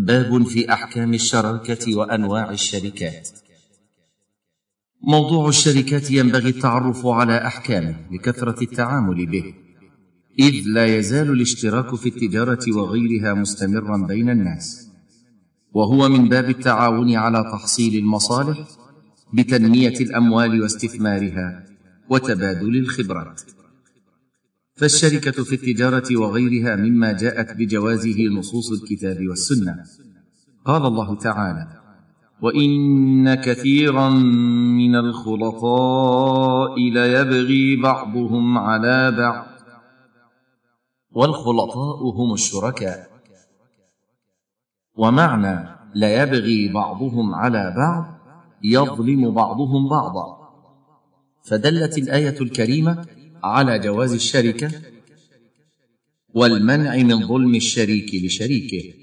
باب في أحكام الشراكة وأنواع الشركات. موضوع الشركات ينبغي التعرف على احكامه لكثره التعامل به إذ لا يزال الاشتراك في التجارة وغيرها مستمرا بين الناس. وهو من باب التعاون على تحصيل المصالح بتنمية الأموال واستثمارها وتبادل الخبرات. فالشركة في التجارة وغيرها مما جاءت بجوازه نصوص الكتاب والسنة. قال الله تعالى وان كثيرا من الخلطاء ليبغي بعضهم على بعض. والخلطاء هم الشركاء. ومعنى ليبغي بعضهم على بعض يظلم بعضهم بعضا. فدلت الايه الكريمه على جواز الشركة والمنع من ظلم الشريك لشريكه.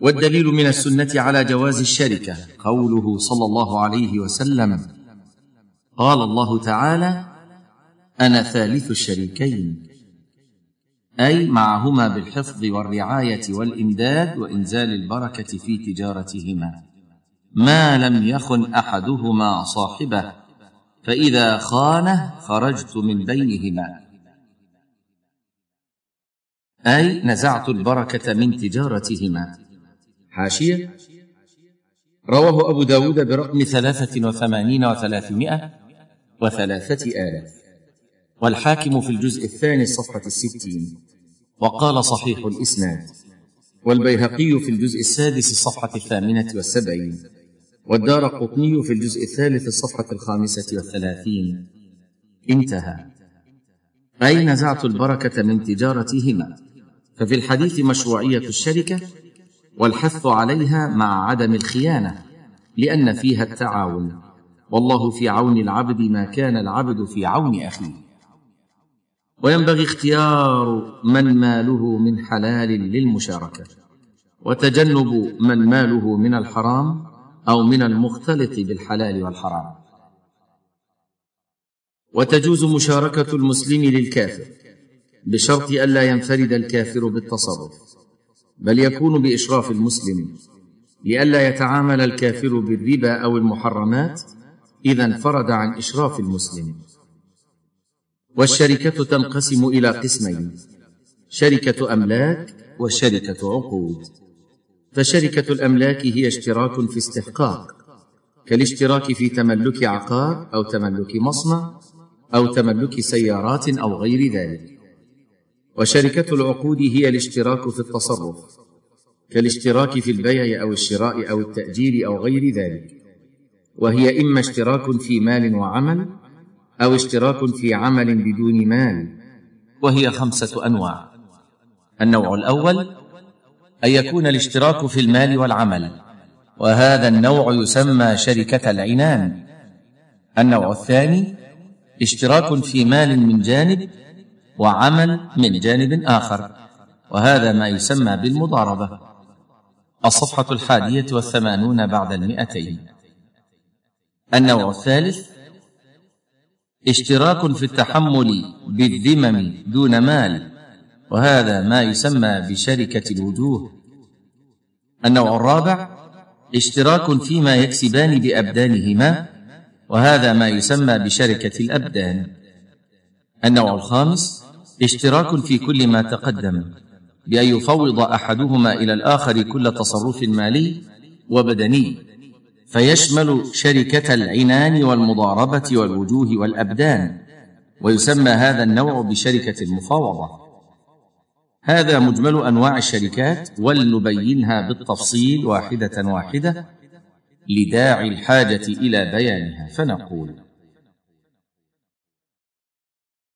والدليل من السنة على جواز الشركة قوله صلى الله عليه وسلم قال الله تعالى أنا ثالث الشريكين أي معهما بالحفظ والرعاية والإمداد وإنزال البركة في تجارتهما. ما لم يخن أحدهما صاحبه. فإذا خانه خرجت من بينهما. أي نزعت البركة من تجارتهما. حاشية. رواه أبو داود برقم ثلاثة وثمانين وثلاثمائة وثلاثة آلاف. والحاكم في الجزء الثاني الصفحه الستين. وقال صحيح الإسناد. والبيهقي في الجزء السادس الصفحه الثامنة والسبعين. والدار قطني في الجزء الثالث الصفحة الخامسة والثلاثين. انتهى. أي نزعت البركة من تجارتهما؟ ففي الحديث مشروعية الشركة والحث عليها مع عدم الخيانة لأن فيها التعاون. والله في عون العبد ما كان العبد في عون أخيه. وينبغي اختيار من ماله من حلال للمشاركة وتجنب من ماله من الحرام أو من المختلط بالحلال والحرام. وتجوز مشاركة المسلم للكافر بشرط الا ينفرد الكافر بالتصرف بل يكون بإشراف المسلم لئلا يتعامل الكافر بالربا أو المحرمات إذا انفرد عن إشراف المسلم. والشركة تنقسم إلى قسمين شركة أملاك وشركة عقود. فشركة الأملاك هي اشتراك في استحقاق كالاشتراك في تملك عقار أو تملك مصنع أو تملك سيارات أو غير ذلك. وشركة العقود هي الاشتراك في التصرف كالاشتراك في البيع أو الشراء أو التأجير أو غير ذلك. وهي إما اشتراك في مال وعمل أو اشتراك في عمل بدون مال. وهي خمسة أنواع. النوع الأول أن يكون الاشتراك في المال والعمل. وهذا النوع يسمى شركة العنان. النوع الثاني اشتراك في مال من جانب وعمل من جانب آخر. وهذا ما يسمى بالمضاربة. الصفحة الحادية والثمانون بعد المئتين. النوع الثالث اشتراك في التحمل بالذمم دون مال. وهذا ما يسمى بشركة الوجوه. النوع الرابع اشتراك فيما يكسبان بأبدانهما وهذا ما يسمى بشركة الأبدان. النوع الخامس اشتراك في كل ما تقدم بأن يفوض أحدهما إلى الآخر كل تصرف مالي وبدني فيشمل شركة العنان والمضاربة والوجوه والأبدان ويسمى هذا النوع بشركة المفاوضة. هذا مجمل أنواع الشركات ولنبينها بالتفصيل واحدة واحدة لداعي الحاجة إلى بيانها. فنقول